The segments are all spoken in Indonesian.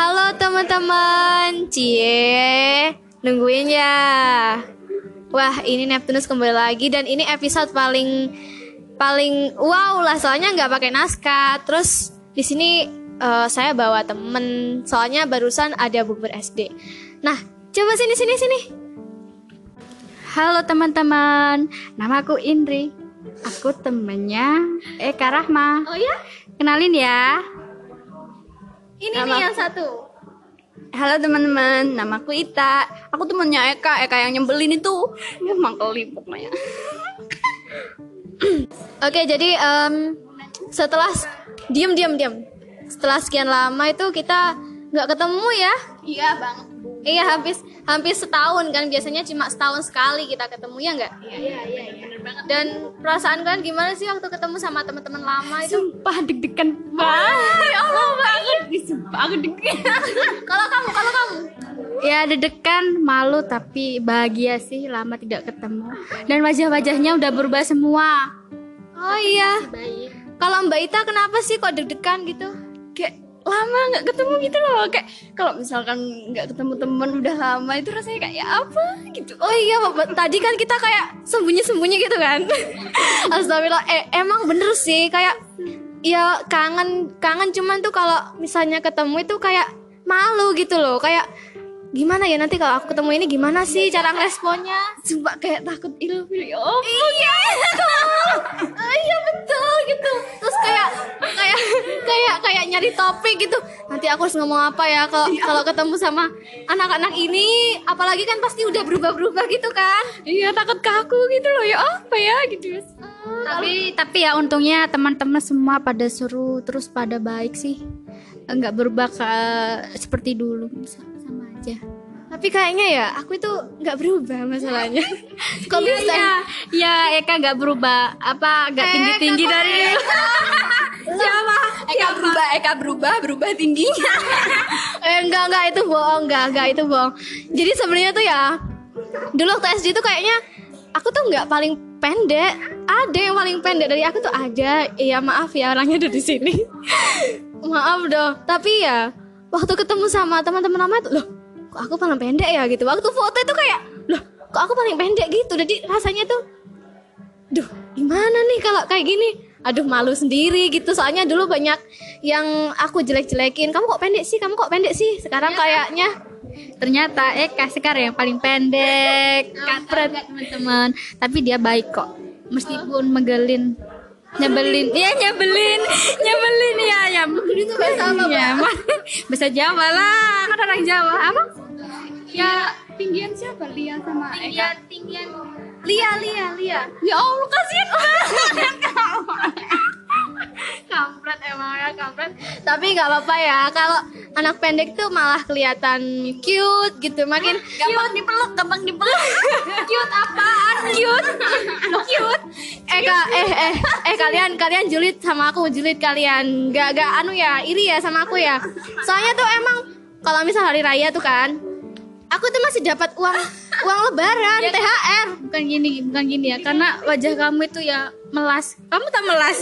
Halo teman-teman, cie nungguin ya. Wah ini Neptunus kembali lagi dan ini episode paling paling wow lah soalnya nggak pakai naskah. Terus di sini uh, saya bawa temen soalnya barusan ada bubur SD. Nah coba sini sini sini. Halo teman-teman, namaku Indri. Aku temennya Eka Rahma. Oh ya? Kenalin ya. Ini Nama- nih yang satu. Halo teman-teman, namaku Ita. Aku temennya Eka, Eka yang nyebelin itu. Emang kelip pokoknya. Oke jadi em, setelah diam diam diam. Setelah sekian lama itu kita nggak ketemu ya? Iya banget. Iya habis hampir setahun kan biasanya cuma setahun sekali kita ketemu ya nggak? Iya iya iya, banget. Dan perasaan kalian gimana sih waktu ketemu sama teman-teman lama itu? Sumpah deg-degan banget. Ya Allah banget. Sumpah aku deg-degan. Kalau kamu, kalau kamu? Ya deg-degan, malu tapi bahagia sih lama tidak ketemu. Dan wajah-wajahnya udah berubah semua. Oh iya. Kalau Mbak Ita kenapa sih kok deg-degan gitu? kayak lama nggak ketemu gitu loh kayak kalau misalkan nggak ketemu temen udah lama itu rasanya kayak apa gitu Oh iya, Bapak. tadi kan kita kayak sembunyi-sembunyi gitu kan. Astagfirullah. Eh, emang bener sih kayak ya kangen kangen cuman tuh kalau misalnya ketemu itu kayak malu gitu loh. Kayak gimana ya nanti kalau aku ketemu ini gimana sih cara ngeresponnya? sumpah kayak takut ilfil ya Allah. Iya, iya nyari topik gitu. Nanti aku harus ngomong apa ya kalau kalau ketemu sama anak-anak ini, apalagi kan pasti udah berubah-berubah gitu kan. iya takut kaku gitu loh. Ya apa ya gitu. Tapi tapi ya untungnya teman-teman semua pada seru terus pada baik sih. Nggak berubah ke seperti dulu. Sa- sama aja. Tapi kayaknya ya aku itu nggak berubah masalahnya. Kok Iya, bisa? iya. ya Eka nggak berubah. Apa nggak tinggi tinggi dari siapa Eka berubah Eka berubah berubah tingginya Eh, enggak enggak itu bohong, enggak enggak itu bohong. Jadi sebenarnya tuh ya dulu waktu SD tuh kayaknya aku tuh nggak paling pendek. Ada yang paling pendek dari aku tuh ada. Iya maaf ya orangnya ada di sini. maaf dong. Tapi ya waktu ketemu sama teman-teman lama itu loh, kok aku paling pendek ya gitu. Waktu foto itu kayak loh, kok aku paling pendek gitu. Jadi rasanya tuh duh gimana nih kalau kayak gini aduh malu sendiri gitu. Soalnya dulu banyak yang aku jelek-jelekin. Kamu kok pendek sih? Kamu kok pendek sih? Sekarang kayaknya. Ternyata Eka sekarang yang paling pendek. Kampret teman-teman. Tapi dia baik kok. Meskipun megelin nyebelin. Iya nyebelin. Nyebelin ya ya itu bahasa apa, ya, bahasa Jawa lah. Kan orang Jawa. Apa? Ya tinggian siapa? Lia sama Eka? Tinggian Lia Lia Lia. Ya Allah kasihan. banget tapi nggak apa-apa ya. Kalau anak pendek tuh malah kelihatan cute gitu. Makin gampang dipeluk gampang dipeluk. Cute apaan? Cute. Cute. Eh ka, eh eh eh kalian kalian julid sama aku julid kalian. Gak gak anu ya iri ya sama aku ya. Soalnya tuh emang kalau misal hari raya tuh kan aku tuh masih dapat uang uang lebaran THR bukan gini bukan gini ya. Karena wajah kamu itu ya melas. Kamu tak melas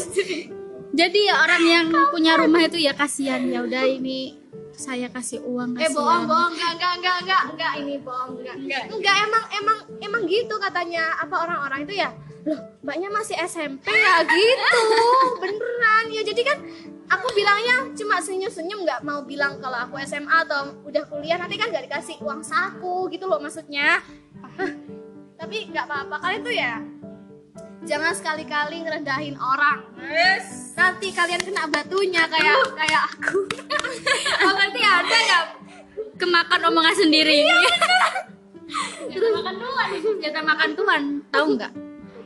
jadi ya orang yang punya rumah itu ya kasihan. Ya udah ini saya kasih uang eh kasihan. bohong. Bohong enggak enggak enggak enggak enggak ini bohong. Enggak enggak emang emang emang gitu katanya. Apa orang-orang itu ya loh mbaknya masih SMP ya gitu. Beneran. Ya jadi kan aku bilangnya cuma senyum-senyum nggak mau bilang kalau aku SMA atau udah kuliah. Nanti kan nggak dikasih uang saku gitu loh maksudnya. Tapi nggak apa-apa. Kalian tuh ya jangan sekali-kali ngerendahin orang. Nanti kalian kena batunya kayak kayak aku. Oh berarti ada ya kemakan omongan sendiri jatah makan Tuhan jatah makan Tuhan tahu nggak?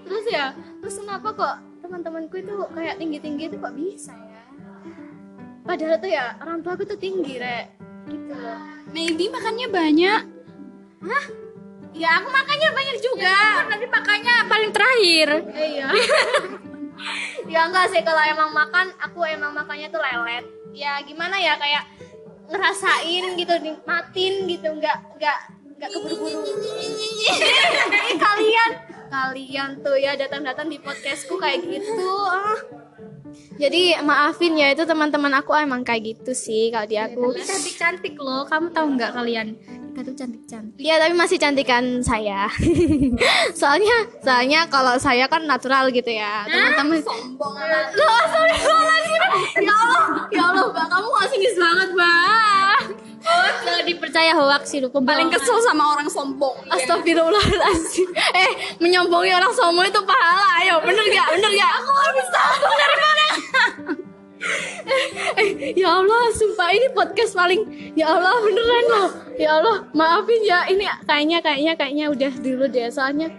Terus ya? Terus kenapa kok teman-temanku itu kayak tinggi-tinggi itu kok bisa ya? Padahal tuh ya orang tua aku tuh tinggi rek. Gitu loh. Maybe makannya banyak. Hah ya aku makannya banyak juga. Nanti makannya paling terakhir. Eh, iya. Ya enggak sih. Kalau emang makan aku emang makannya tuh lelet. Ya gimana ya? Kayak ngerasain gitu nikmatin gitu. Nggak nggak nggak keburu-buru. Kalian kalian tuh ya datang-datang di podcastku kayak gitu. Ah. Jadi maafin ya. Itu teman-teman aku emang kayak gitu sih kalau di aku. cantik cantik loh. Kamu tahu nggak kalian Eka tuh cantik cantik Iya tapi masih cantikan saya. soalnya soalnya kalau saya kan natural gitu ya teman-teman. Sombong amat. Loh, astagfirullahaladzim. Ya Allah, ya Allah, Mbak kamu gak sinis banget, Mbak. oh dipercaya hoax sih lu paling kesel sama orang sombong Astagfirullahaladzim. Eh, menyombongi orang sombong itu pahala. Ayo, bener gak? Bener gak? Aku habis sombong dari mana? Eh, ya Allah, sumpah ini podcast paling ya Allah beneran loh. Ya Allah, maafin ya. Ini kayaknya kayaknya kayaknya udah dulu deh soalnya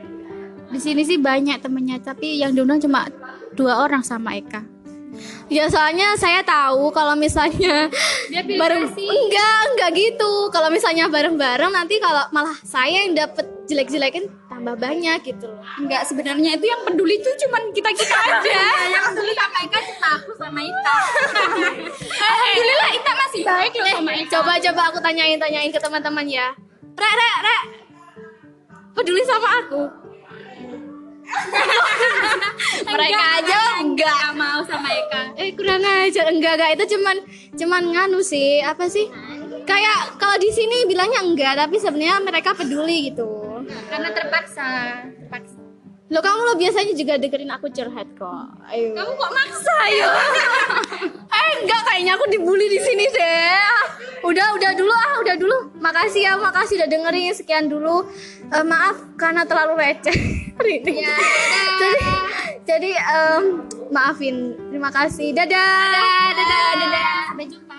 di sini sih banyak temennya tapi yang diundang cuma dua orang sama Eka Ya soalnya saya tahu kalau misalnya Dia pilih bareng kasih. enggak enggak gitu. Kalau misalnya bareng-bareng nanti kalau malah saya yang dapet jelek-jelekin tambah banyak gitu loh. enggak sebenarnya itu yang peduli itu cuman kita kita aja yang peduli sama Ika cuma aku sama Ita alhamdulillah Ita masih baik loh sama Ika Coba coba aku tanyain tanyain ke teman-teman ya. Rek rek rek. Peduli sama aku. mereka aja enggak mau sama Eka Eh kurang ajar enggak enggak itu cuman cuman nganu sih apa sih? Kayak kalau di sini bilangnya enggak tapi sebenarnya mereka peduli gitu. Karena terpaksa terpaksa Lo kamu lo biasanya juga dengerin aku curhat kok. Ayo. kamu kok maksa yo Eh enggak kayaknya aku dibully di sini deh. Udah udah dulu ah udah dulu. Makasih ya makasih udah dengerin sekian dulu. Eh, maaf karena terlalu receh ini. jadi jadi em, maafin. Terima kasih. Dadah. dadah dadah sampai jumpa